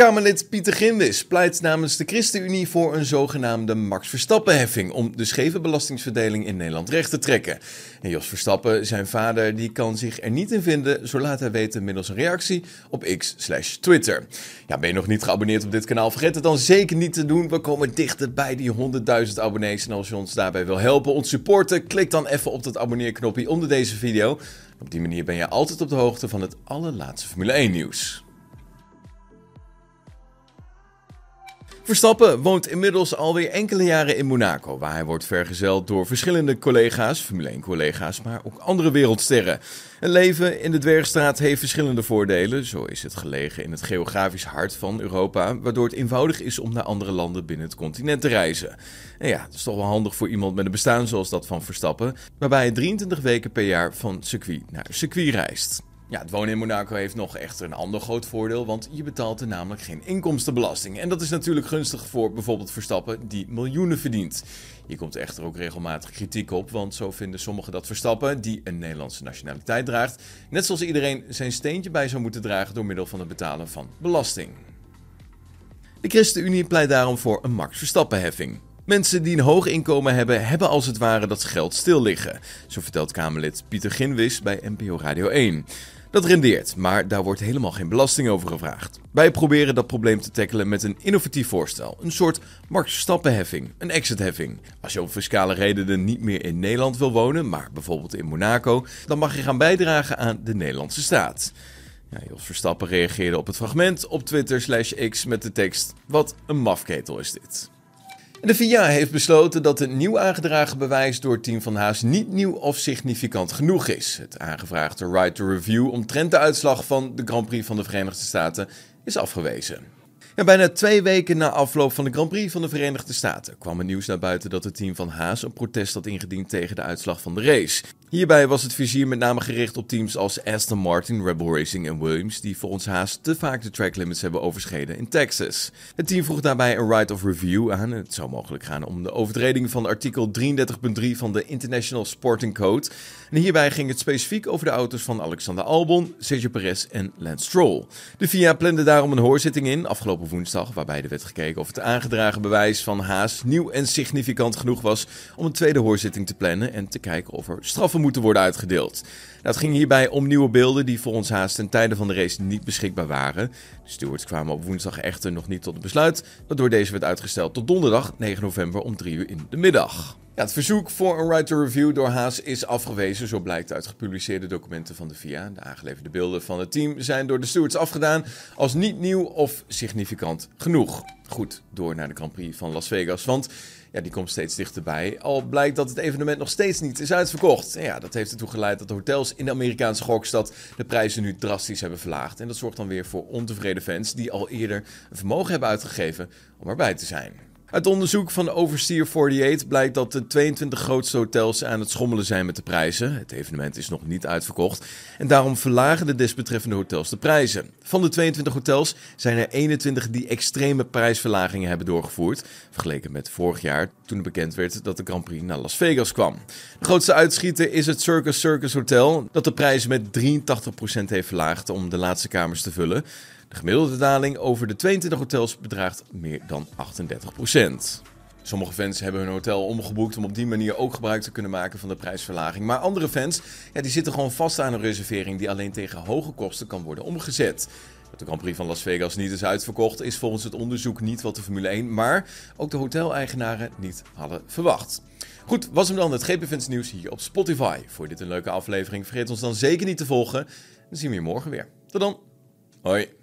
Kamerlid Pieter Gindis pleit namens de ChristenUnie voor een zogenaamde Max Verstappen-heffing om de scheve belastingsverdeling in Nederland recht te trekken. En Jos Verstappen, zijn vader, die kan zich er niet in vinden, zo laat hij weten middels een reactie op X slash Twitter. Ja, ben je nog niet geabonneerd op dit kanaal? Vergeet het dan zeker niet te doen. We komen dichter bij die 100.000 abonnees en als je ons daarbij wil helpen, ons supporten, klik dan even op dat abonneerknopje onder deze video. Op die manier ben je altijd op de hoogte van het allerlaatste Formule 1 nieuws. Verstappen woont inmiddels alweer enkele jaren in Monaco, waar hij wordt vergezeld door verschillende collega's, Formule 1-collega's, maar ook andere wereldsterren. Een leven in de Dwergstraat heeft verschillende voordelen. Zo is het gelegen in het geografisch hart van Europa, waardoor het eenvoudig is om naar andere landen binnen het continent te reizen. En ja, dat is toch wel handig voor iemand met een bestaan zoals dat van Verstappen, waarbij hij 23 weken per jaar van circuit naar circuit reist. Ja, het wonen in Monaco heeft nog echter een ander groot voordeel, want je betaalt er namelijk geen inkomstenbelasting. En dat is natuurlijk gunstig voor bijvoorbeeld Verstappen, die miljoenen verdient. Hier komt echter ook regelmatig kritiek op, want zo vinden sommigen dat Verstappen, die een Nederlandse nationaliteit draagt, net zoals iedereen zijn steentje bij zou moeten dragen door middel van het betalen van belasting. De ChristenUnie pleit daarom voor een Max Verstappen-heffing. Mensen die een hoog inkomen hebben, hebben als het ware dat geld stil liggen. Zo vertelt Kamerlid Pieter Ginwis bij NPO Radio 1. Dat rendeert, maar daar wordt helemaal geen belasting over gevraagd. Wij proberen dat probleem te tackelen met een innovatief voorstel. Een soort Max Verstappen-heffing, een exit-heffing. Als je om fiscale redenen niet meer in Nederland wil wonen, maar bijvoorbeeld in Monaco, dan mag je gaan bijdragen aan de Nederlandse staat. Ja, Jos Verstappen reageerde op het fragment op Twitter slash X met de tekst: Wat een mafketel is dit. De VIA heeft besloten dat het nieuw aangedragen bewijs door team van Haas niet nieuw of significant genoeg is. Het aangevraagde right to review omtrent de uitslag van de Grand Prix van de Verenigde Staten is afgewezen. Ja, bijna twee weken na afloop van de Grand Prix van de Verenigde Staten kwam het nieuws naar buiten dat het team van Haas een protest had ingediend tegen de uitslag van de race. Hierbij was het vizier met name gericht op teams als Aston Martin, Rebel Racing en Williams, die volgens Haas te vaak de track limits hebben overschreden in Texas. Het team vroeg daarbij een right of review aan. Het zou mogelijk gaan om de overtreding van artikel 33.3 van de International Sporting Code. En hierbij ging het specifiek over de auto's van Alexander Albon, Sergio Perez en Lance Stroll. De FIA plande daarom een hoorzitting in afgelopen woensdag, waarbij er werd gekeken of het aangedragen bewijs van Haas nieuw en significant genoeg was om een tweede hoorzitting te plannen en te kijken of er straffen moeten worden uitgedeeld. Nou, het ging hierbij om nieuwe beelden die volgens Haas ten tijde van de race niet beschikbaar waren. De stewards kwamen op woensdag echter nog niet tot het besluit, waardoor deze werd uitgesteld tot donderdag 9 november om 3 uur in de middag. Het verzoek voor een right to review door Haas is afgewezen, zo blijkt uit gepubliceerde documenten van de FIA. De aangeleverde beelden van het team zijn door de stewards afgedaan als niet nieuw of significant genoeg. Goed, door naar de Grand Prix van Las Vegas, want ja, die komt steeds dichterbij. Al blijkt dat het evenement nog steeds niet is uitverkocht. En ja, dat heeft ertoe geleid dat de hotels in de Amerikaanse gokstad de prijzen nu drastisch hebben verlaagd. En dat zorgt dan weer voor ontevreden fans die al eerder een vermogen hebben uitgegeven om erbij te zijn. Uit onderzoek van Oversteer 48 blijkt dat de 22 grootste hotels aan het schommelen zijn met de prijzen. Het evenement is nog niet uitverkocht en daarom verlagen de desbetreffende hotels de prijzen. Van de 22 hotels zijn er 21 die extreme prijsverlagingen hebben doorgevoerd, vergeleken met vorig jaar toen bekend werd dat de Grand Prix naar Las Vegas kwam. De grootste uitschieter is het Circus Circus Hotel, dat de prijzen met 83% heeft verlaagd om de laatste kamers te vullen. De gemiddelde daling over de 22 hotels bedraagt meer dan 38%. Sommige fans hebben hun hotel omgeboekt om op die manier ook gebruik te kunnen maken van de prijsverlaging. Maar andere fans ja, die zitten gewoon vast aan een reservering die alleen tegen hoge kosten kan worden omgezet. Dat de Grand Prix van Las Vegas niet is uitverkocht is volgens het onderzoek niet wat de Formule 1, maar ook de hoteleigenaren niet hadden verwacht. Goed, was hem dan het GP Fans nieuws hier op Spotify. Voor dit een leuke aflevering, vergeet ons dan zeker niet te volgen. Dan zien we je morgen weer. Tot dan. Hoi.